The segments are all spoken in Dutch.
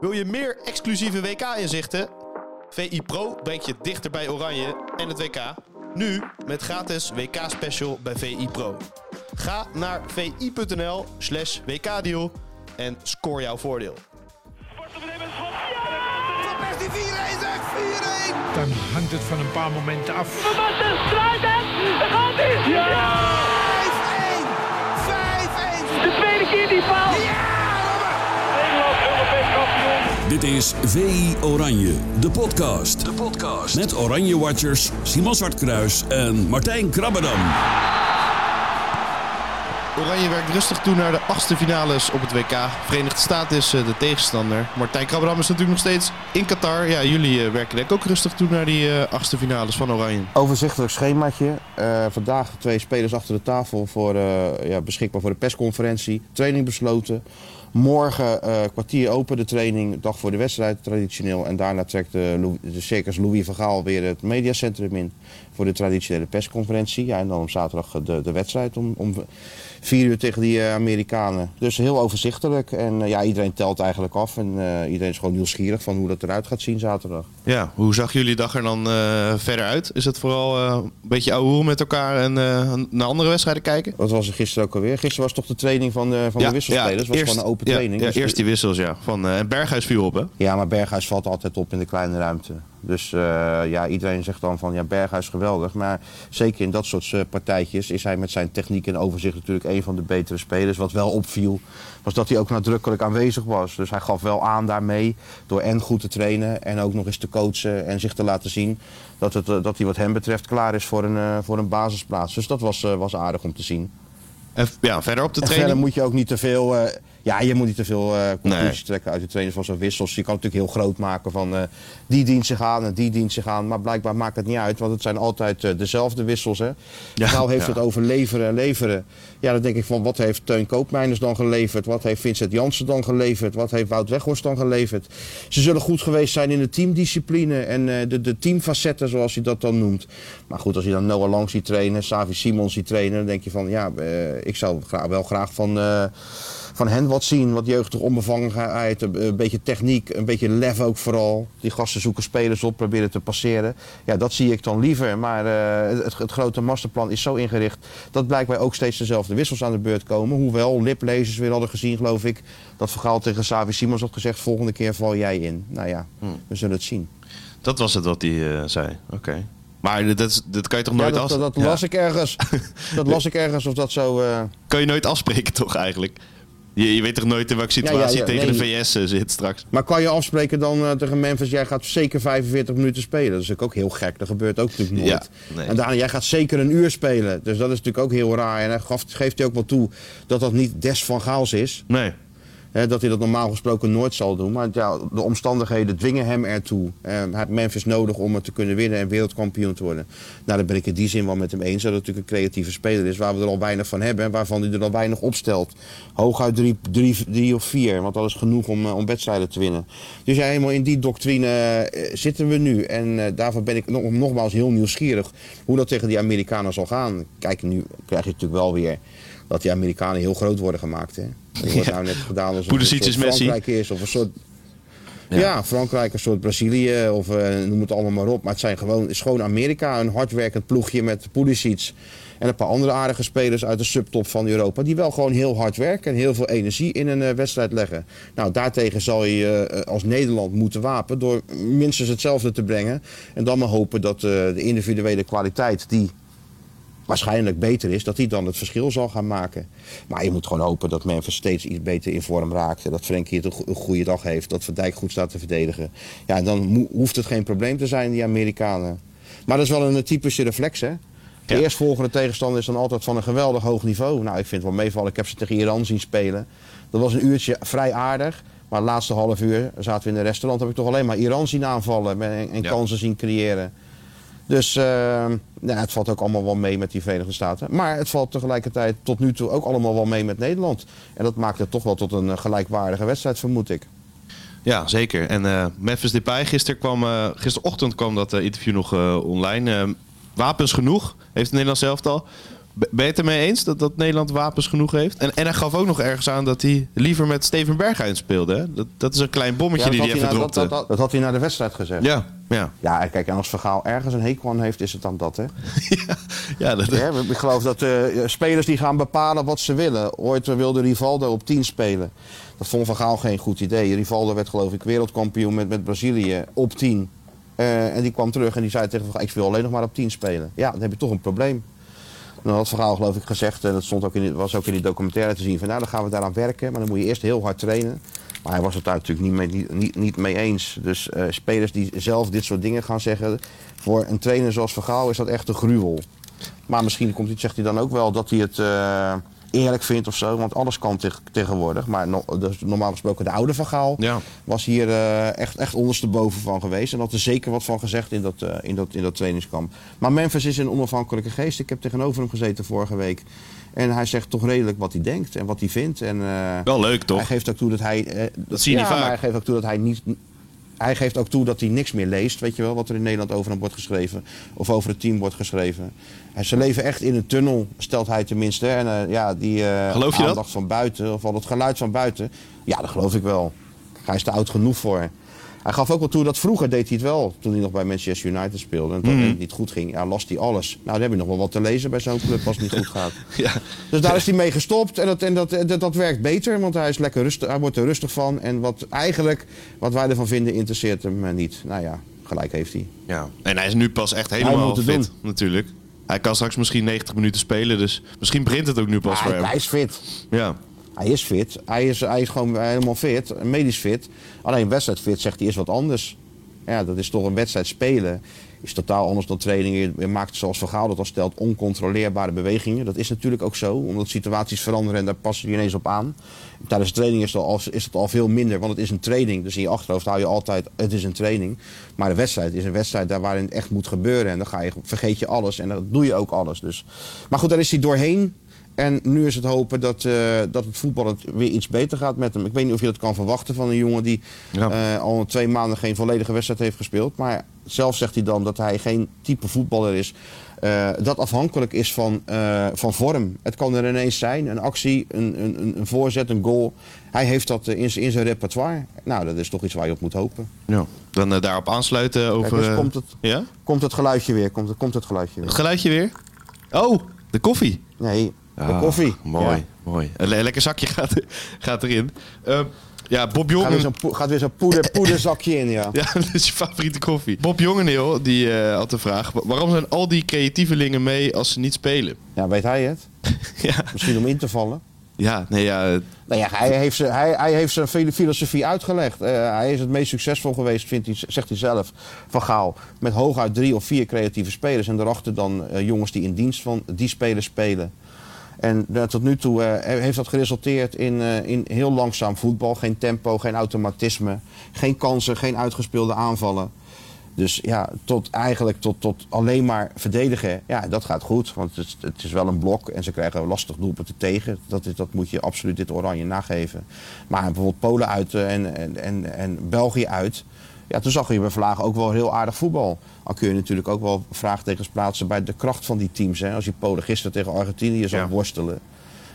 Wil je meer exclusieve WK-inzichten? VI Pro brengt je dichter bij Oranje en het WK. Nu met gratis WK-special bij VI Pro. Ga naar vi.nl slash WK-deal en score jouw voordeel. Persie 4-1 zeg, 4-1! Dan hangt het van een paar momenten af. Van Basten straalt het! Daar gaat hij! Ja! 5-1! 5-1! De tweede keer die paal! Dit is VI Oranje, de podcast. De podcast. Met Oranje Watchers Simon Zwartkruis en Martijn Krabbedam. Oranje werkt rustig toe naar de achtste finales op het WK. Verenigde Staten is eh, de tegenstander. Martijn Krabberdam is natuurlijk nog steeds in Qatar. Ja, jullie eh, werken denk ik ook rustig toe naar die eh, achtste finales van Oranje. Overzichtelijk schemaatje. Eh, vandaag twee spelers achter de tafel voor, eh, ja, beschikbaar voor de persconferentie. Training besloten. Morgen eh, kwartier open de training, dag voor de wedstrijd traditioneel. En daarna trekt de, de circus Louis van Gaal weer het mediacentrum in voor de traditionele persconferentie. En dan op zaterdag de, de wedstrijd om, om vier uur tegen die eh, Amerikanen. Dus heel overzichtelijk. En eh, ja, iedereen telt eigenlijk af. En eh, iedereen is gewoon nieuwsgierig van hoe dat eruit gaat zien zaterdag. Ja, hoe zag jullie dag er dan verder uit? Is het vooral een beetje ouwe met elkaar en naar andere wedstrijden kijken? Wat was er gisteren ook alweer? Gisteren was toch de training van de, van de wisselspelers? Was eerst, gewoon een open ja, training. Ja, Dus eerst die wissels, ja. Van, en Berghuis viel op, hè? Ja, maar Berghuis valt altijd op in de kleine ruimte. Dus eh, ja, iedereen zegt dan van ja, Berghuis geweldig. Maar zeker in dat soort eh, partijtjes is hij met zijn techniek en overzicht natuurlijk een van de betere spelers. Wat wel opviel, was dat hij ook nadrukkelijk aanwezig was. Dus hij gaf wel aan daarmee door en goed te trainen en ook nog eens te coachen en zich te laten zien. Dat, het, eh, dat hij wat hem betreft klaar is voor een, voor een basisplaats. Dus dat was, was aardig om te zien. En ja, verder op de En training. verder moet je ook niet te veel. Ja, je moet niet te veel eh, conclusies Nee. trekken uit de trainers van zo'n wissels. Je kan het natuurlijk heel groot maken van eh, die dient zich aan en die dient zich aan. Maar blijkbaar maakt het niet uit, want het zijn altijd eh, dezelfde wissels. Hè. Ja, Gaal heeft ja. het over leveren en leveren. Ja, dan denk ik van wat heeft Teun Koopmeiners dan geleverd? Wat heeft Vincent Jansen dan geleverd? Wat heeft Wout Weghorst dan geleverd? Ze zullen goed geweest zijn in de teamdiscipline en de, de teamfacetten zoals hij dat dan noemt. Maar goed, als je dan Noah Lang ziet trainen, Savi Simons ziet trainen, dan denk je van ja, ik zou wel graag van, van hen wat zien. Wat jeugdige onbevangenheid, een, een beetje techniek, een beetje lef ook vooral. Die gasten zoeken spelers op, proberen te passeren. Ja, dat zie ik dan liever. Maar eh, het, het grote masterplan is zo ingericht dat blijkbaar ook steeds dezelfde wissels aan de beurt komen. Hoewel liplezers weer hadden gezien, geloof ik, dat Vergaal tegen Savi Simons had gezegd, volgende keer val jij in. Nou ja, we zullen het zien. Dat was het wat hij eh, zei. Oké. Maar dat, dat kan je toch nooit ja, dat, af... dat, dat Ja. las ik ergens. dat las ik ergens of dat zo... eh, kan je nooit afspreken, toch eigenlijk? Je, je weet toch nooit in welke Ja, ja, situatie ja, je tegen nee. de VS eh, zit straks. Maar kan je afspreken dan eh, tegen Memphis, jij gaat zeker 45 minuten spelen? Dat is natuurlijk ook heel gek, dat gebeurt ook natuurlijk nooit. Nee. En daarna, jij gaat zeker een uur spelen. Dus dat is natuurlijk ook heel raar. En hij gaf, geeft hij ook wel toe dat dat niet des van Gaals is. Nee. Dat hij dat normaal gesproken nooit zal doen. Maar ja, de omstandigheden dwingen hem ertoe. Hij heeft Memphis nodig om het te kunnen winnen en wereldkampioen te worden. Nou, daar ben ik in die zin wel met hem eens. Dat het natuurlijk een creatieve speler is waar we er al weinig van hebben. En waarvan hij er al weinig opstelt. Hooguit drie, drie, drie of vier. Want dat is genoeg om, eh, om wedstrijden te winnen. Dus ja, helemaal in die doctrine eh, zitten we nu. En eh, daarvan ben ik nog, nogmaals heel nieuwsgierig hoe dat tegen die Amerikanen zal gaan. Kijk, nu krijg je natuurlijk wel weer dat die Amerikanen heel groot worden gemaakt. Hè? Er wordt nou net gedaan alsof het Pulisic een soort is Messi. Frankrijk is of een soort... Ja. Ja. Frankrijk, een soort Brazilië of eh, noem het allemaal maar op. Maar het zijn gewoon, het is gewoon Amerika, een hardwerkend ploegje met Pulisic. En een paar andere aardige spelers uit de subtop van Europa. Die wel gewoon heel hard werken en heel veel energie in een eh, wedstrijd leggen. Nou, daartegen zal je eh, als Nederland moeten wapen door minstens hetzelfde te brengen. En dan maar hopen dat de individuele kwaliteit die waarschijnlijk beter is, dat hij dan het verschil zal gaan maken. Maar je moet gewoon hopen dat Memphis steeds iets beter in vorm raakt. Dat Frenkie het een, go- een goede dag heeft. Dat Van Dijk goed staat te verdedigen. Ja, dan hoeft het geen probleem te zijn, die Amerikanen. Maar dat is wel een typische reflex, hè? De Ja. eerstvolgende tegenstander is dan altijd van een geweldig hoog niveau. Nou, ik vind het wel meevallen. Ik heb ze tegen Iran zien spelen. Dat was een uurtje vrij aardig. Maar het laatste half uur zaten we in een restaurant. Heb ik toch alleen maar Iran zien aanvallen en, en Ja. kansen zien creëren. Dus eh, ja, het valt ook allemaal wel mee met die Verenigde Staten. Maar het valt tegelijkertijd tot nu toe ook allemaal wel mee met Nederland. En dat maakt het toch wel tot een eh, gelijkwaardige wedstrijd, vermoed ik. Ja, zeker. En eh Memphis Depay, gisteren kwam, eh, gisterochtend kwam dat interview nog online. Eh, wapens genoeg, heeft het Nederlands elftal. Ben je het ermee eens dat, dat Nederland wapens genoeg heeft? En, en hij gaf ook nog ergens aan dat hij liever met Steven Berghuis speelde. Hè? Dat, dat is een klein bommetje die hij even dat, dat had hij na de wedstrijd gezegd. Ja, ja. Ja, kijk, en als Vergaal ergens een hekel aan heeft, is het dan dat, hè? ja, dat, Ja, ik geloof dat eh, spelers die gaan bepalen wat ze willen. Ooit wilde Rivaldo op 10 spelen. Dat vond Van Gaal geen goed idee. Rivaldo werd geloof ik wereldkampioen met, met Brazilië op 10. Eh, en die kwam terug en die zei tegen Van Gaal, ik wil alleen nog maar op 10 spelen. Ja, dan heb je toch een probleem. Dan had Van Gaal geloof ik gezegd, en dat stond ook in, was ook in die documentaire te zien, van nou dan gaan we daaraan werken. Maar dan moet je eerst heel hard trainen. Maar hij was het daar natuurlijk niet mee, niet, niet, niet mee eens. Dus eh, spelers die zelf dit soort dingen gaan zeggen, voor een trainer zoals Van Gaal is dat echt een gruwel. Maar misschien komt hij, zegt hij dan ook wel dat hij het eh, eerlijk vindt of zo. Want alles kan teg- tegenwoordig. Maar no- dus normaal gesproken de oude Van Gaal Ja. was hier eh, echt, echt ondersteboven van geweest. En had er zeker wat van gezegd in dat, eh, in, dat, in dat trainingskamp. Maar Memphis is een onafhankelijke geest. Ik heb tegenover hem gezeten vorige week. En hij zegt toch redelijk wat hij denkt en wat hij vindt. En, eh, Wel leuk, toch? Hij geeft ook toe dat hij... Dat zie je ja, niet vaak. maar hij geeft ook toe dat hij niet... Hij geeft ook toe dat hij niks meer leest, weet je wel, wat er in Nederland over hem wordt geschreven. Of over het team wordt geschreven. En ze leven echt in een tunnel, stelt hij tenminste. En eh, ja, die eh, dat? aandacht van buiten, of al het geluid van buiten. Ja, dat geloof ik wel. Hij is er oud genoeg voor. Hij gaf ook wel toe dat vroeger deed hij het wel. Toen hij nog bij Manchester United speelde. En toen Mhm. het niet goed ging, ja, las hij alles. Nou, dan heb je nog wel wat te lezen bij zo'n club als het niet goed gaat. Ja. Dus daar is hij mee gestopt en, dat, en dat, dat, dat werkt beter, want hij, is lekker rustig, hij wordt er rustig van. En wat eigenlijk, wat wij ervan vinden, interesseert hem niet. Nou ja, gelijk heeft hij. ja. En hij is nu pas echt helemaal fit, doen. natuurlijk. Hij kan straks misschien 90 minuten spelen, dus misschien begint het ook nu pas voor hij, hem. hij is fit. Ja. Hij is fit. Hij is, hij is gewoon helemaal fit, medisch fit. Alleen wedstrijd fit zegt hij is wat anders. Ja, dat is toch een wedstrijd spelen. Is totaal anders dan trainingen. Je- maakt zoals Van Gaal dat al stelt oncontroleerbare bewegingen. Dat is natuurlijk ook zo, omdat situaties veranderen en daar passen je ineens op aan. Tijdens de training is het, al, is het al veel minder, want het is een training. Dus in je achterhoofd hou je altijd, het is een training. Maar een wedstrijd is een wedstrijd daar waarin het echt moet gebeuren. En dan ga je, vergeet je alles en dan doe je ook alles. Dus. Maar goed, daar is hij doorheen. En nu is het hopen dat, eh, dat het voetbal het weer iets beter gaat met hem. Ik weet niet of je dat kan verwachten van een jongen die Ja. eh, al twee maanden geen volledige wedstrijd heeft gespeeld. Maar zelf zegt hij dan dat hij geen type voetballer is. eh, dat afhankelijk is van, van vorm. Het kan er ineens zijn, een actie, een, een, een- voorzet, een goal. Hij heeft dat in, zijn- in zijn repertoire. Nou, dat is toch iets waar je op moet hopen. ja. Dan daarop aansluiten over... Kijk, dus komt, het, Ja? komt het geluidje weer. Komt, het- komt het geluidje weer. Het geluidje weer? Oh, de koffie. Nee, Ah, koffie. Mooi, mooi. Een le- lekker zakje gaat, gaat erin. Eh, ja, Bob Gaat weer Jongen... zo'n gaat weer zo'n poeder, poederzakje in, ja. Ja, dat is je favoriete koffie. Bob Jongeneel, die eh, had de vraag... wa- waarom zijn al die creatievelingen mee als ze niet spelen? Ja, weet hij het? ja, Misschien om in te vallen. ja, nee, ja... Nou ja, hij heeft zijn, hij, hij heeft zijn filo- filosofie uitgelegd. Eh, hij is het meest succesvol geweest, vindt hij, zegt hij zelf, van Gaal. Met hooguit drie of vier creatieve spelers. En daarachter dan eh, jongens die in dienst van die spelers spelen. En eh, tot nu toe eh, heeft dat geresulteerd in, eh, in heel langzaam voetbal. Geen tempo, geen automatisme. Geen kansen, geen uitgespeelde aanvallen. Dus ja, tot eigenlijk tot, tot alleen maar verdedigen. Ja, dat gaat goed. Want het, is- het is wel een blok en ze krijgen lastig doelpunten tegen. Dat, is, dat moet je absoluut dit oranje nageven. Maar bijvoorbeeld Polen uit en, en, en, en België uit. Ja, toen zag je bij Vlaag ook wel heel aardig voetbal. Al kun je natuurlijk ook wel vraagtekens plaatsen bij de kracht van die teams. Hè. Als je Polen gisteren tegen Argentinië Ja. worstelen.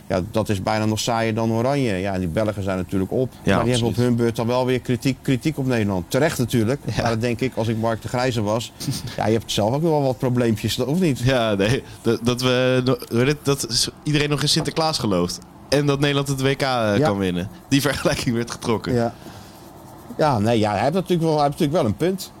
Ja, dat is bijna nog saaier dan Oranje. Ja, die Belgen zijn natuurlijk op. Ja, maar die hebben op hun beurt dan wel weer kritiek, kritiek op Nederland. Terecht natuurlijk. Maar dat denk ik, als ik Mark de Grijze was. ja, je hebt zelf ook wel wat probleempjes, of niet? Ja, nee, dat, dat, we, dat iedereen nog in Sinterklaas gelooft. En dat Nederland het WK eh, kan winnen. Die vergelijking werd getrokken. Ja. Ja, nee, ja, hij heeft natuurlijk wel, hij heeft natuurlijk wel een punt.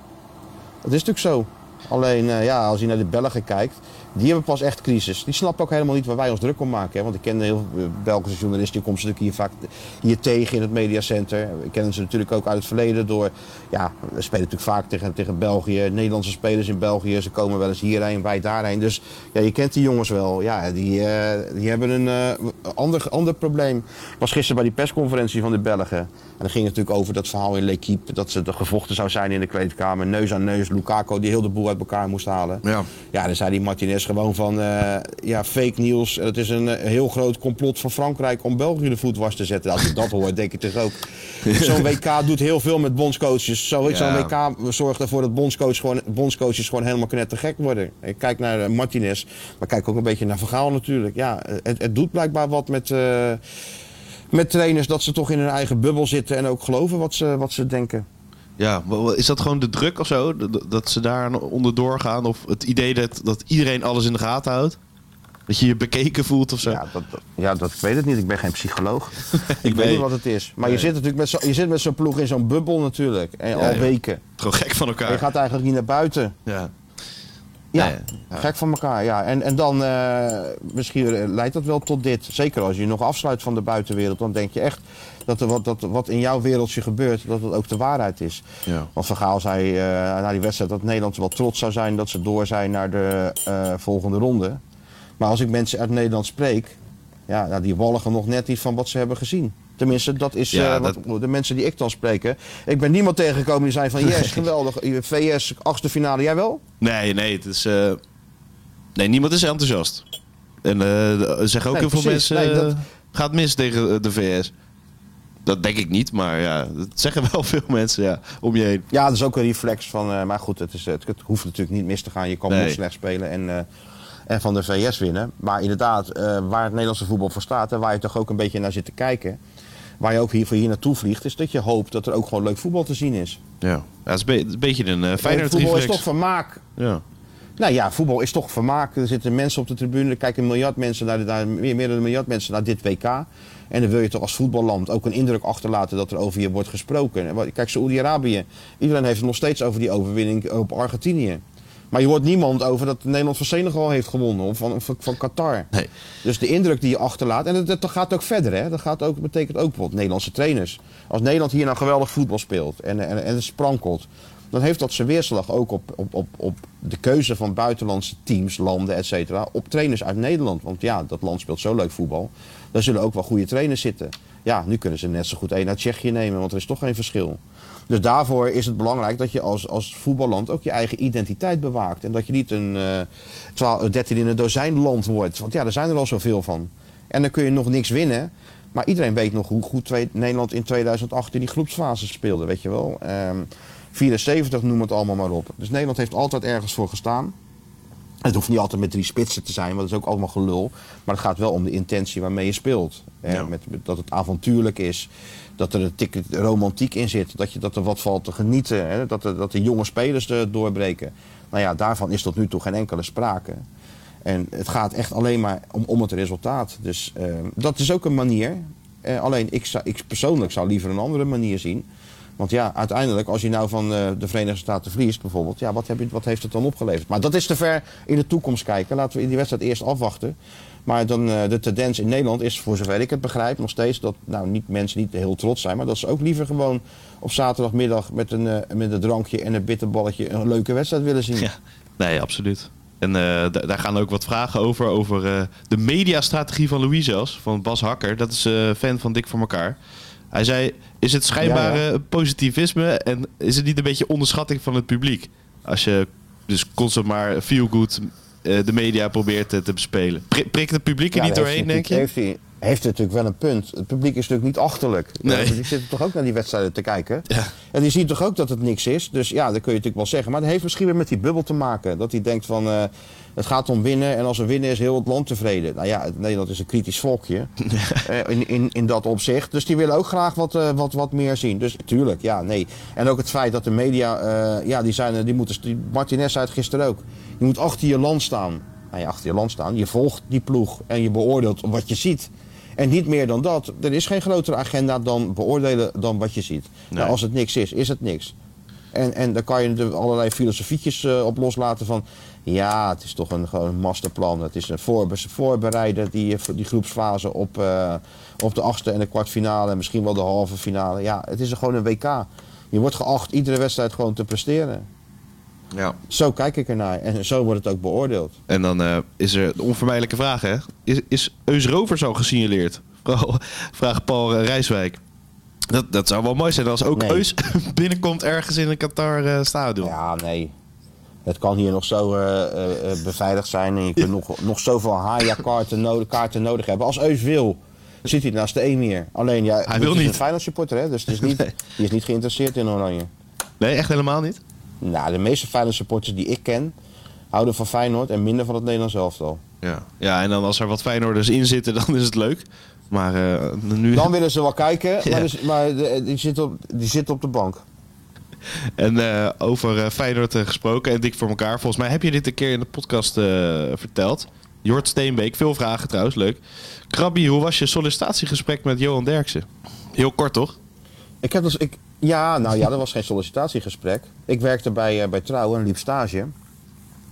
Dat is natuurlijk zo. Alleen, eh, ja, als je naar de Belgen kijkt, die hebben pas echt crisis. Die snappen ook helemaal niet waar wij ons druk om maken. Hè? Want ik ken heel veel eh, Belgische journalisten, die komen ze natuurlijk hier vaak hier tegen in het mediacenter. We kennen ze natuurlijk ook uit het verleden door, ja, we spelen natuurlijk vaak tegen, tegen België. Nederlandse spelers in België, ze komen wel eens hierheen, wij daarheen. Dus ja, je kent die jongens wel. Ja, die, eh, die hebben een eh, ander, ander probleem. Ik was gisteren bij die persconferentie van de Belgen. En dan ging het natuurlijk over dat verhaal in L'Equipe, dat ze er gevochten zou zijn in de kleedkamer. Neus aan neus, Lukaku die heel de boel uit elkaar moest halen. Ja. Ja, dan zei die Martinez is gewoon van eh, ja, fake nieuws. Het is een eh, heel groot complot van Frankrijk om België de voet was te zetten. Als je dat hoort, denk ik toch ook. Zo'n WK doet heel veel met bondscoaches. Zo, Zo'n Ja. WK zorgt ervoor dat bondscoach gewoon, bondscoaches gewoon helemaal knettergek worden. Ik kijk naar eh, Martinez, maar kijk ook een beetje naar Vergaal natuurlijk. Ja, het, het doet blijkbaar wat met, met trainers dat ze toch in hun eigen bubbel zitten en ook geloven wat ze, wat ze denken. Ja, is dat gewoon de druk of zo? Dat- ze daar onderdoor gaan? Of het idee dat, dat iedereen alles in de gaten houdt? Dat je je bekeken voelt of zo? Ja, dat, ja, dat ik weet het niet. Ik ben geen psycholoog. ik Nee. weet niet wat het is. Maar je zit natuurlijk met, zo, je zit met zo'n ploeg in zo'n bubbel natuurlijk. En al joh. weken. Gewoon gek van elkaar. Je gaat eigenlijk niet naar buiten. Ja. Ja, Nee, gek van elkaar. Ja. En, en dan eh, misschien eh, leidt dat wel tot dit. Zeker als je je nog afsluit van de buitenwereld. Dan denk je echt dat, er wat, dat wat in jouw wereldje gebeurt, dat het ook de waarheid is. Ja. Want Van Gaal zei eh, na die wedstrijd dat Nederland wel trots zou zijn dat ze door zijn naar de volgende ronde. Maar als ik mensen uit Nederland spreek, ja, nou, die walgen nog net niet van wat ze hebben gezien. Tenminste, dat is Ja, eh, wat, de mensen die ik dan spreek. hè. Ik ben niemand tegengekomen die zei van yes, geweldig. VS, achtste finale, jij wel? Nee, nee, het is... eh, Nee, niemand is enthousiast. En eh, er zeggen ook Nee, heel veel mensen... Nee, dat- eh, gaat mis tegen eh, de VS. Dat denk ik niet, maar ja, dat zeggen wel veel mensen ja, om je heen. Ja, dat is ook een reflex van. eh, maar goed, het, is, het, het hoeft natuurlijk niet mis te gaan. Je kan Nee. slecht spelen en, eh, en van de VS winnen. Maar inderdaad, eh, waar het Nederlandse voetbal voor staat en waar je toch ook een beetje naar zit te kijken. Waar je ook hier voor hier naartoe vliegt, is dat je hoopt dat er ook gewoon leuk voetbal te zien is. Ja, ja het is een, be- een beetje een uh, fijner voetbal is toch vermaak. Ja. Nou ja, voetbal is toch vermaak. Er zitten mensen op de tribune, er kijken een miljard mensen naar, naar, meer, meer dan een miljard mensen naar dit WK. En dan wil je toch als voetballand ook een indruk achterlaten dat er over je wordt gesproken. Kijk, Saoedi-Arabië. Iedereen heeft het nog steeds over die overwinning op Argentinië. Maar je hoort niemand over dat Nederland van Senegal heeft gewonnen of van, van, van Qatar. Nee. Dus de indruk die je achterlaat, en dat, dat gaat ook verder, hè? dat gaat ook, betekent ook bijvoorbeeld Nederlandse trainers. Als Nederland hier nou geweldig voetbal speelt en, en, en sprankelt, dan heeft dat zijn weerslag ook op, op, op, op de keuze van buitenlandse teams, landen, et cetera, op trainers uit Nederland. Want ja, dat land speelt zo leuk voetbal. Daar zullen ook wel goede trainers zitten. Ja, nu kunnen ze net zo goed één uit Tsjechië nemen, want er is toch geen verschil. Dus daarvoor is het belangrijk dat je als, als voetballand ook je eigen identiteit bewaakt. En dat je niet een eh 12, 13 in een dozijn land wordt. Want ja, er zijn er al zoveel van. En dan kun je nog niks winnen. Maar iedereen weet nog hoe goed Nederland in 2008 in die groepsfase speelde, weet je wel. Ehm 74 noem het allemaal maar op. Dus Nederland heeft altijd ergens voor gestaan. Het hoeft niet altijd met drie spitsen te zijn, want dat is ook allemaal gelul. Maar het gaat wel om de intentie waarmee je speelt. hè. Ja. Met, met- dat het avontuurlijk is, dat er een tik romantiek in zit, dat, je, dat er wat valt te genieten, hè. Dat, er, dat de jonge spelers er doorbreken. Nou ja, daarvan is tot nu toe geen enkele sprake. En het gaat echt alleen maar om, om het resultaat. Dus eh, dat is ook een manier. Eh, alleen ik, zou, ik persoonlijk zou liever een andere manier zien. Want ja, uiteindelijk, als je nou van eh, de Verenigde Staten verliest bijvoorbeeld, ja, wat, heb je, wat heeft het dan opgeleverd? Maar dat is te ver in de toekomst kijken. Laten we in die wedstrijd eerst afwachten. Maar dan, eh, de tendens in Nederland is, voor zover ik het begrijp, nog steeds dat nou, niet, mensen niet heel trots zijn. Maar dat ze ook liever gewoon op zaterdagmiddag met een, eh, drankje en een bitterballetje een leuke wedstrijd willen zien. Ja, nee, absoluut. En da- daar gaan ook wat vragen over, over de mediastrategie van Louis van Bas Hakker. Dat is fan van Dik voor elkaar. Hij zei, is het schijnbare Ja, positivisme en is het niet een beetje onderschatting van het publiek? Als je dus constant maar feel good eh, de media probeert te, bespelen. Pri- prikt het publiek er Ja, niet doorheen, denk je? natuurlijk- Heeft hij, heeft natuurlijk wel een punt. Het publiek is natuurlijk niet achterlijk. Nee. Die zitten toch ook naar die wedstrijden te kijken. Ja. En die zien toch ook dat het niks is. Dus ja, dat kun je natuurlijk wel zeggen. Maar dat heeft misschien weer met die bubbel te maken. Dat hij denkt van, eh, het gaat om winnen. En als er winnen is heel het land tevreden. Nou ja, Nederland is een kritisch volkje. eh, in, in, in dat opzicht. Dus die willen ook graag wat, eh, wat, wat meer zien. Dus tuurlijk, ja, nee. En ook het feit dat de media, ja, die zijn, er- die moeten, die Martinez zei het gisteren ook. Je moet achter je land staan. Nou ja, achter je land staan. Je volgt die ploeg en je beoordeelt wat je ziet. En niet meer dan dat. Er is geen grotere agenda dan beoordelen dan wat je ziet. Nou, als het niks is, is het niks. En, en dan kan je er allerlei filosofietjes eh, op loslaten van... ja, het is toch een, gewoon een masterplan. Het is een voorbe voorbereiden, die, die groepsfase op, eh, op de achtste en de kwartfinale... en misschien wel de halve finale. Ja, het is gewoon een WK. Je wordt geacht iedere wedstrijd gewoon te presteren. Ja. Zo kijk ik ernaar en zo wordt het ook beoordeeld. En dan eh, is er de onvermijdelijke vraag, hè? Is, is Eus Rovers al gesignaleerd? Vraag, vraagt Paul eh, Rijswijk. Dat, dat zou wel mooi zijn als ook Nee. Eus binnenkomt ergens in een Qatar eh, stadion. Ja, nee. Het kan hier nog zo beveiligd zijn en je kunt nog, nog zoveel Haya-kaarten nodig, kaarten nodig hebben. Als Eus wil, zit hij naast de Emir. Alleen, ja, Hij wil is niet. een Feyenoord supporter, hè? dus het is niet, Nee. die is niet geïnteresseerd in Oranje. Nee, echt helemaal niet? Nou, de meeste Feyenoord supporters die ik ken, houden van Feyenoord en minder van het Nederlands elftal. Ja. ja, en dan als er wat Feyenoorders in zitten, dan is het leuk. Maar eh, nu... Dan willen ze wel kijken, Ja. maar, dus- maar de- die, zit op, die zit op de bank. En eh, over eh, Feyenoord gesproken en dik voor elkaar. Volgens mij heb je dit een keer in de podcast verteld. Jort Steenbeek, veel vragen trouwens, leuk. Krabby, hoe was je sollicitatiegesprek met Johan Derksen? Heel kort toch? Ik heb dus, ik, ja, nou ja, dat was geen sollicitatiegesprek. Ik werkte bij, eh, bij Trouw en liep stage.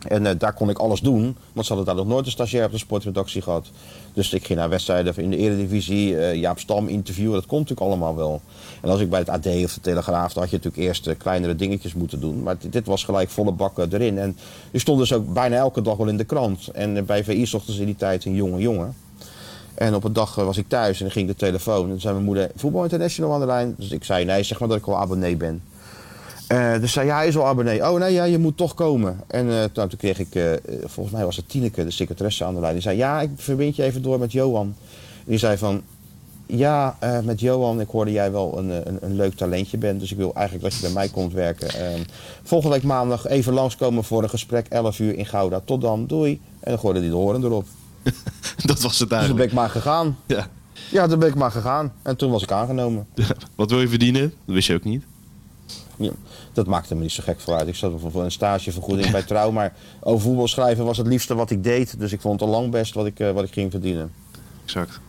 En eh, daar kon ik alles doen, want ze hadden daar nog nooit een stagiair op de sportredactie gehad. Dus ik ging naar wedstrijden in de Eredivisie, eh Jaap Stam interviewen, dat kon natuurlijk allemaal wel. En als ik bij het AD of de Telegraaf, dan had je natuurlijk eerst kleinere dingetjes moeten doen. Maar dit, was gelijk volle bakken erin. En je stond dus ook bijna elke dag wel in de krant. En bij VI zochten ze in die tijd een jonge jongen. En op een dag eh, was ik thuis en dan ging ik de telefoon. En toen zei mijn moeder, Voetbal International aan de lijn. Dus ik zei, nee, zeg maar dat ik al abonnee ben. Eh, dus zei, ja, hij is al abonnee. Oh nee, ja, je moet toch komen. En eh, nou, toen kreeg ik, volgens mij was het Tineke, de secretaresse aan de lijn. Die zei, ja, ik verbind je even door met Johan. En die zei van, ja, met Johan, ik hoorde jij wel een, een, een leuk talentje bent. Dus ik wil eigenlijk dat je bij mij komt werken. Eh, volgende week maandag even langskomen voor een gesprek, 11 uur in Gouda. Tot dan, doei. En dan gooide hij de horen erop. Dat was het Dus dan ben eigenlijk. ik maar gegaan. Ja. Ja, toen ben ik maar gegaan. En toen was ik aangenomen. Wat wil je verdienen? Dat wist je ook niet. Ja, dat maakte me niet zo gek voor uit. Ik zat voor- voor een stagevergoeding bij Trouw. Maar over voetbal schrijven was het liefste wat ik deed. Dus ik vond het al lang best wat ik, eh, wat ik ging verdienen. Exact.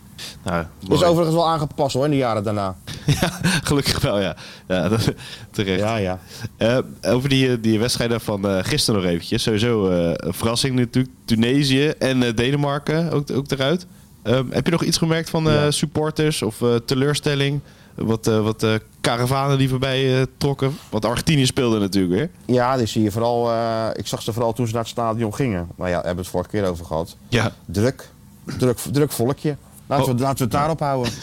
Nou, Is overigens wel aangepast hoor, in de jaren daarna. Ja, gelukkig wel, ja. ja dat- terecht. Ja, ja. Eh, over die, eh, die wedstrijden van eh, gisteren nog eventjes. Sowieso een verrassing natuurlijk. Tunesië en Denemarken ook, ook eruit. Ehm, heb je nog iets gemerkt van Ja. supporters of teleurstelling? Wat, wat karavanen die voorbij trokken? Want Argentinië speelde natuurlijk weer. Ja, die zie je vooral. ik zag ze vooral toen ze naar het stadion gingen. Nou ja, hebben we het vorige keer over gehad. Ja. Druk. Druk, druk volkje. Laten, we, Oh. laten we het daarop houden.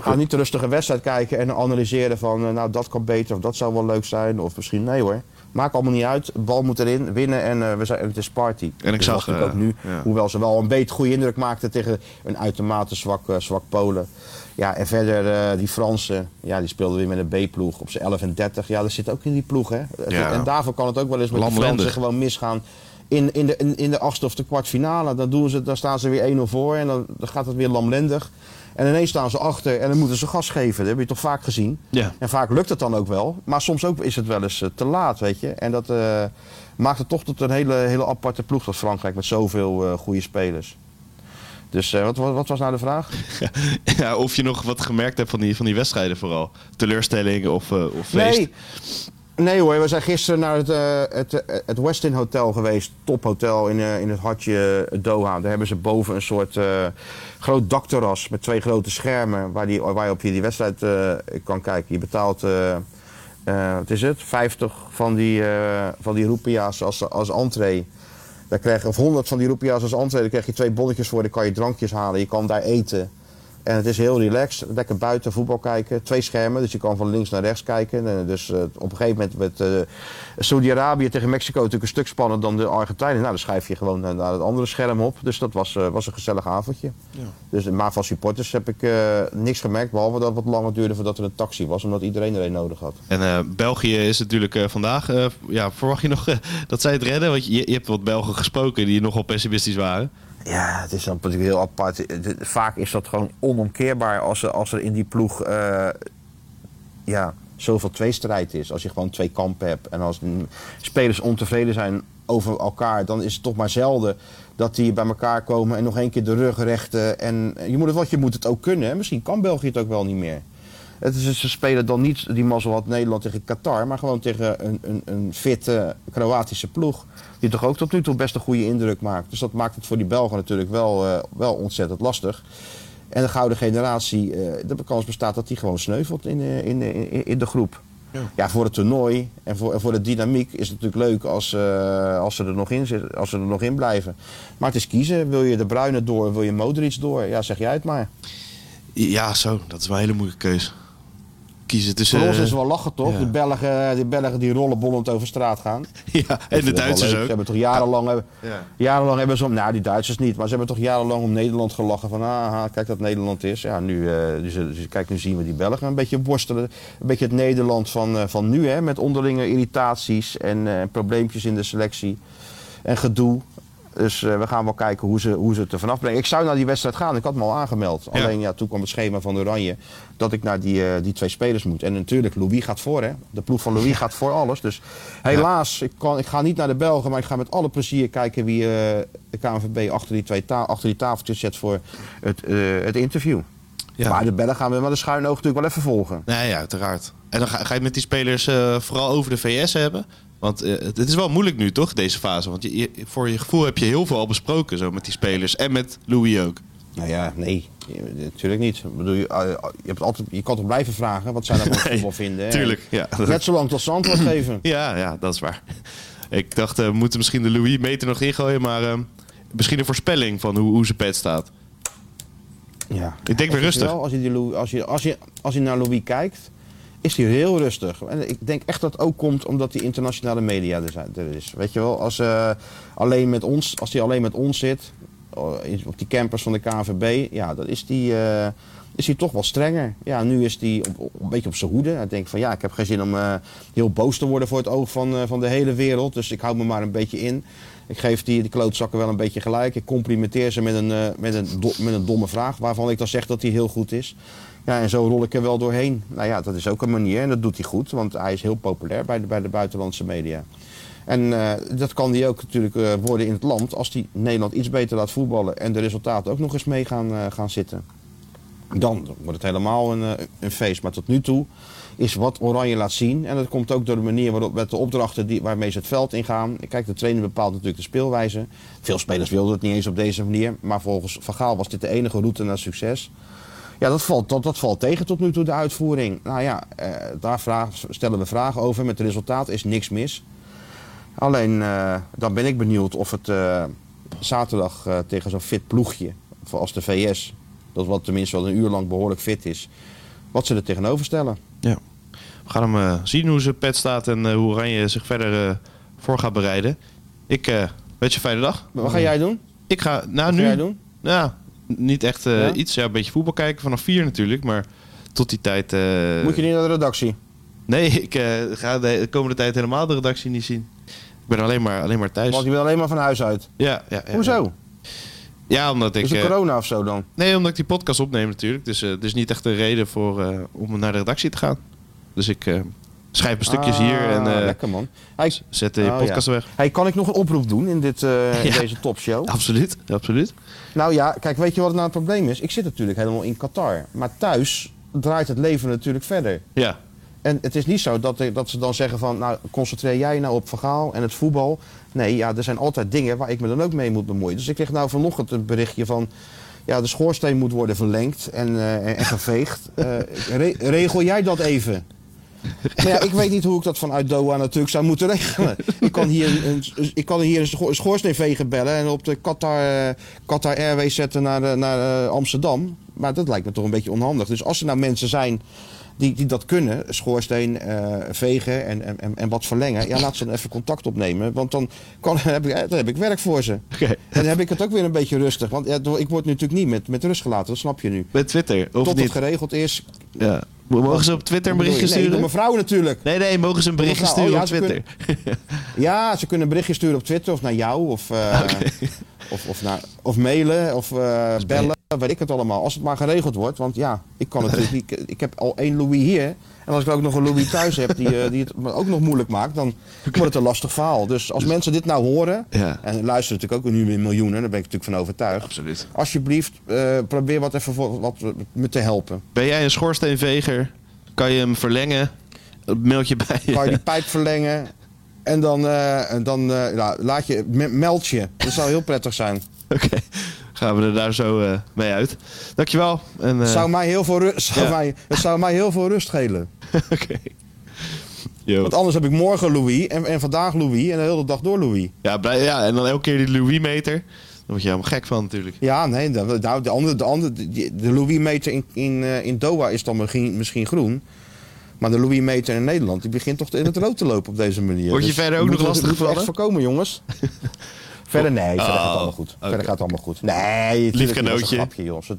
Ga niet de rustige wedstrijd kijken en analyseren van... eh, nou, dat kan beter of dat zou wel leuk zijn. Of misschien nee hoor. Maakt allemaal niet uit. De bal moet erin, winnen en eh, we zijn, het is party. En ik Dus zag, natuurlijk eh, ook nu, ja. hoewel ze wel een beetje goede indruk maakten... tegen een uitermate zwak, zwak Polen. Ja, en verder die Fransen, ja, die speelden weer met een B-ploeg op z'n 11 en 30. Ja, dat zit ook in die ploeg, hè. Het- Ja. En daarvoor kan het ook wel eens met de. Fransen gewoon misgaan in, in, de, in, in de achtste of de kwartfinale. Dan, doen ze, dan staan ze weer 1-0 voor en dan, dan gaat het weer lamlendig. En ineens staan ze achter en dan moeten ze gas geven. Dat heb je toch vaak gezien. Ja. En vaak lukt het dan ook wel. Maar soms ook is het wel eens eh, te laat, weet je. En dat eh, maakt het toch tot een hele, hele aparte ploeg, dat Frankrijk, met zoveel eh goede spelers. Dus wat, wat, wat was nou de vraag? ja, of je nog wat gemerkt hebt van die, van die wedstrijden vooral. Teleurstelling of, of feest. Nee. Nee hoor, we zijn gisteren naar het, eh, het, eh, het Westin Hotel geweest. Tophotel in, eh, in het hartje Doha. Daar hebben ze boven een soort groot dakterras met twee grote schermen. Waar, die, waar je op je die wedstrijd kan kijken. Je betaalt, wat is het, 50 van die, van die roepia's als, als entree. Daar krijg je, of 100 van die roepia's als entree. Daar krijg je twee bonnetjes voor. Dan kan je drankjes halen. Je kan daar eten. En het is heel relaxed. Lekker buiten voetbal kijken. Twee schermen, dus je kan van links naar rechts kijken. En dus eh, op een gegeven moment met eh Saudi-Arabië tegen Mexico natuurlijk een stuk spannender dan de Argentijnen. Nou, dan schrijf je gewoon eh, naar het andere scherm op. Dus dat was, eh, was een gezellig avondje. Dus, maar van supporters heb ik eh, niks gemerkt. Behalve dat het wat langer duurde voordat er een taxi was. Omdat iedereen er een nodig had. En eh, België is natuurlijk eh, vandaag. eh, ja, verwacht je nog eh, dat zij het redden? Want je, je hebt wat Belgen gesproken die nogal pessimistisch waren. Ja, het is dan natuurlijk heel apart. Het- Vaak is dat gewoon onomkeerbaar als er, als er in die ploeg eh, ja, zoveel tweestrijd is. Als je gewoon twee kampen hebt en als spelers ontevreden zijn over elkaar, dan is het toch maar zelden dat die bij elkaar komen en nog één keer de rug rechten. En je moet het, wat je moet het ook kunnen. Misschien kan België het ook wel niet meer. Het is, ze spelen dan niet die mazzel had Nederland tegen Qatar, maar gewoon tegen een, een, een fitte Kroatische ploeg. Die toch ook tot nu toe best een goede indruk maakt. Dus dat maakt het voor die Belgen natuurlijk wel, eh, wel ontzettend lastig. En de gouden generatie, eh, de kans bestaat dat die gewoon sneuvelt in, eh, in, in, in de groep. Ja. voor het toernooi en voor, en voor de dynamiek is het natuurlijk leuk als, als, ze er nog in zitten, als ze er nog in blijven. Maar het is kiezen. Wil je de Bruine door, wil je Modric door? Ja, zeg jij het maar. Ja, zo. Dat is wel een hele moeilijke keuze. Kiezen tussen... Voor ons is het wel lachen toch? ja. Die, Belgen, die Belgen die rollen bollend over straat gaan. ja, en de Duitsers leuk. Ze ook. hebben toch jarenlang, hebben, Ja. jarenlang hebben ze om, nou die Duitsers niet, maar ze hebben toch jarenlang om Nederland gelachen van ah, kijk dat Nederland is. Ja, nu, eh, dus, dus, kijk, nu zien we die Belgen een beetje worstelen. Een beetje het Nederland van, eh, van nu, hè, met onderlinge irritaties en eh, probleempjes in de selectie en gedoe. Dus eh, we gaan wel kijken hoe ze, hoe ze het er vanaf brengen. Ik zou naar die wedstrijd gaan, ik had me al aangemeld. Ja. Alleen ja, toen kwam het schema van Oranje dat ik naar die, eh, die twee spelers moet. En natuurlijk, Louis gaat voor hè. De ploeg van Louis gaat voor alles. Dus helaas, ik, kan, ik ga niet naar de Belgen, maar ik ga met alle plezier kijken wie eh, de KNVB achter die, twee ta- achter die tafeltjes zet voor het, het interview. Ja. Maar de Belgen gaan we met een schuin oog natuurlijk wel even volgen. Nee, ja, uiteraard. En dan ga, ga je met die spelers vooral over de VS hebben. Want eh, het is wel moeilijk nu, toch, deze fase? Want je, je- voor je gevoel heb je heel veel al besproken zo met die spelers. En met Louis ook. Nou ja, nee, natuurlijk niet. Ik bedoel, je, eh, je, hebt altijd, je kan toch blijven vragen wat zij nou van voetbal vinden. tuurlijk, ja. Net zolang tot ze antwoord geven. Ja, ja, dat is waar. Ik dacht, eh, we moeten misschien de Louis meter nog ingooien. Maar misschien een voorspelling van hoe, hoe zijn pet staat. Ja. Ik denk weer rustig. wel, als, je die Louis, als, je, als, je, als je naar Louis kijkt, is hij heel rustig. En ik denk echt dat het ook komt omdat die internationale media er, zijn, er is. Weet je wel, als, eh, alleen met ons, als hij alleen met ons zit, in- op die campers van de KNVB, ja, dan is die, eh, is toch wel strenger. Ja, nu is op- een beetje op zijn hoede. Hij denkt van ja, ik heb geen zin om eh, heel boos te worden voor het oog van, eh, van de hele wereld. Dus ik hou me maar een beetje in. Ik geef die, die klootzakken wel een beetje gelijk. Ik complimenteer ze met een, eh, met, een met een domme vraag, waarvan ik dan zeg dat hij heel goed is. Ja, en zo rol ik er wel doorheen. Nou ja, dat is ook een manier en dat doet hij goed, want hij is heel populair bij de, bij de buitenlandse media. En eh, dat kan hij ook natuurlijk eh, worden in het land als hij Nederland iets beter laat voetballen en de resultaten ook nog eens mee gaan, eh, gaan zitten. Dan wordt het helemaal een, een feest. Maar tot nu toe is wat Oranje laat zien. En dat komt ook door de manier waarop met de opdrachten die, waarmee ze het veld ingaan. Kijk, de trainer bepaalt natuurlijk de speelwijze. Veel spelers wilden het niet eens op deze manier. Maar volgens Van was dit de enige route naar succes. Ja, dat valt, dat, dat valt tegen tot nu toe, de uitvoering. Nou ja, eh, daar vraag, stellen we vragen over. Met het resultaat is niks mis. Alleen, eh, dan ben ik benieuwd of het eh, zaterdag tegen zo'n fit ploegje, als de VS, dat wat tenminste wel een uur lang behoorlijk fit is, wat ze er tegenover stellen. Ja. We gaan hem zien hoe zijn pet staat en hoe Oranje zich verder voor gaat bereiden. Ik wens je een fijne dag. Wat ga jij doen? Ik ga, nou Wat nu, ga jij doen? Nou, niet echt eh, Ja? iets. Ja, een beetje voetbal kijken vanaf vier natuurlijk. Maar tot die tijd... eh, Moet je niet naar de redactie? Nee, ik eh, ga de, de komende tijd helemaal de redactie niet zien. Ik ben alleen maar, alleen maar thuis. Want je bent alleen maar van huis uit. Ja, ja, ja, Hoezo? Ja, omdat ik... Is het corona of zo dan? nee, omdat ik die podcast opneem natuurlijk. Dus er is niet echt een reden voor, om naar de redactie te gaan. Dus ik schrijf mijn stukjes hier en Ah, eh, lekker man. Hey, zet de Oh, podcast ja. weg. hey, kan ik nog een oproep doen in, dit, eh, in deze topshow? Absoluut, absoluut. Nou ja, kijk, weet je wat nou het probleem is? Ik zit natuurlijk helemaal in Qatar. Maar thuis draait het leven natuurlijk verder. Ja, En het is niet zo dat, dat ze dan zeggen van... nou, concentreer jij nou op verhaal en het voetbal. Nee, ja, er zijn altijd dingen waar ik me dan ook mee moet bemoeien. Dus ik kreeg nou vanochtend een berichtje van... ja, de schoorsteen moet worden verlengd en, eh, en, geveegd. Re- regel jij dat even? Maar ja, ik weet niet hoe ik dat vanuit Doha natuurlijk zou moeten regelen. Ik kan hier een, ik kan hier een scho- schoorsteenveger bellen en op de Qatar, eh, Qatar Airways zetten naar, eh, naar eh, Amsterdam. Maar dat lijkt me toch een beetje onhandig. Dus als er nou mensen zijn die, die dat kunnen, schoorsteen vegen en, en, en, wat verlengen, ja, laat ze dan even contact opnemen. Want dan, kan, heb, ik, dan heb ik werk voor ze. En dan heb ik het ook weer een beetje rustig. Want ja, ik word natuurlijk niet met, met rust gelaten, dat snap je nu. Met Twitter, of Tot het geregeld is. Ja. Mogen ze op Twitter een berichtje? Nee, sturen? mijn vrouw natuurlijk. Nee, nee, mogen ze een berichtje mevrouw. sturen Oh, op ja, ze Twitter? Ja, ze kunnen een berichtje sturen op Twitter of naar jou of, eh, of, of, naar, of mailen of eh, bellen, weet ik het allemaal. Als het maar geregeld wordt, want ja, ik kan natuurlijk niet. Ik, ik heb al één Louis hier. En als ik ook nog een Louis thuis heb die, eh, die het me ook nog moeilijk maakt, dan wordt het een lastig verhaal. Dus als mensen dit nou horen, Ja. en luisteren natuurlijk ook nu in miljoenen, daar ben ik natuurlijk van overtuigd. Absoluut. Alsjeblieft, eh, probeer wat even voor, wat, me te helpen. Ben jij een schoorsteenveger? Kan je hem verlengen? Een mailtje bij je. Kan je die pijp verlengen? En dan, eh, dan nou, laat je, me- meld je. Dat zou heel prettig zijn. Oké, gaan we er daar zo eh, mee uit. Dankjewel. En, eh, Het zou mij heel veel rust, zou Ja. mij, het zou mij heel veel rust schelen. Oké. Yo. Want anders heb ik morgen Louis en, en vandaag Louis en de hele dag door Louis. Ja, ja, en dan elke keer die Louis-meter. Daar word je helemaal gek van natuurlijk. Ja, nee, de, nou, de, andere, de, andere, de, Louis-meter in, in, eh, in Doha is dan misschien, misschien groen. Maar de Louis Meter in Nederland, die begint toch in het rood te lopen op deze manier. Word je Dus verder ook nog lastig we echt gevallen? voorkomen, jongens. verder nee, verder gaat Oh, het allemaal goed. oké. Verder gaat het allemaal goed. Nee, dat is cadeautje. een grapje, joh. Ze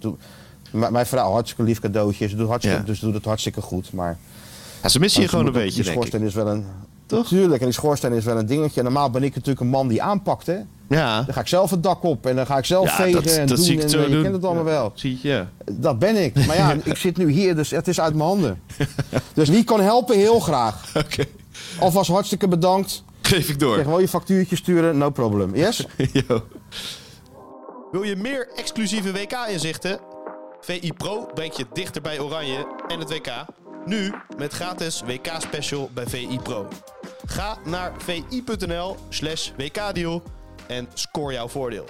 mijn vrouw, hartstikke lief cadeautje. Ze doet, hartstikke, Ja. dus doet het hartstikke goed. Maar Ja, ze missen je ze gewoon een beetje, Die schoorsteen is wel een... Toch? Tuurlijk, en die schoorsteen is wel een dingetje. En normaal ben ik natuurlijk een man die aanpakt, hè. Ja, Dan ga ik zelf het dak op en dan ga ik zelf ja vegen dat, en dat doen. zie ik en, zo eh, je doen. kent het allemaal Ja, wel. Zie je, ja. Dat ben ik. Maar ja, ik zit nu hier, dus het is uit mijn handen. Dus wie kan helpen, heel graag. Oké, Alvast hartstikke bedankt. Geef ik door. Zeg wel je factuurtje sturen, no problem. Yes? Yo. Wil je meer exclusieve WK-inzichten? VI Pro brengt je dichter bij Oranje en het WK. Nu met gratis WK-special bij VI Pro. Ga naar vi.nl slash WK-deal en score jouw voordeel.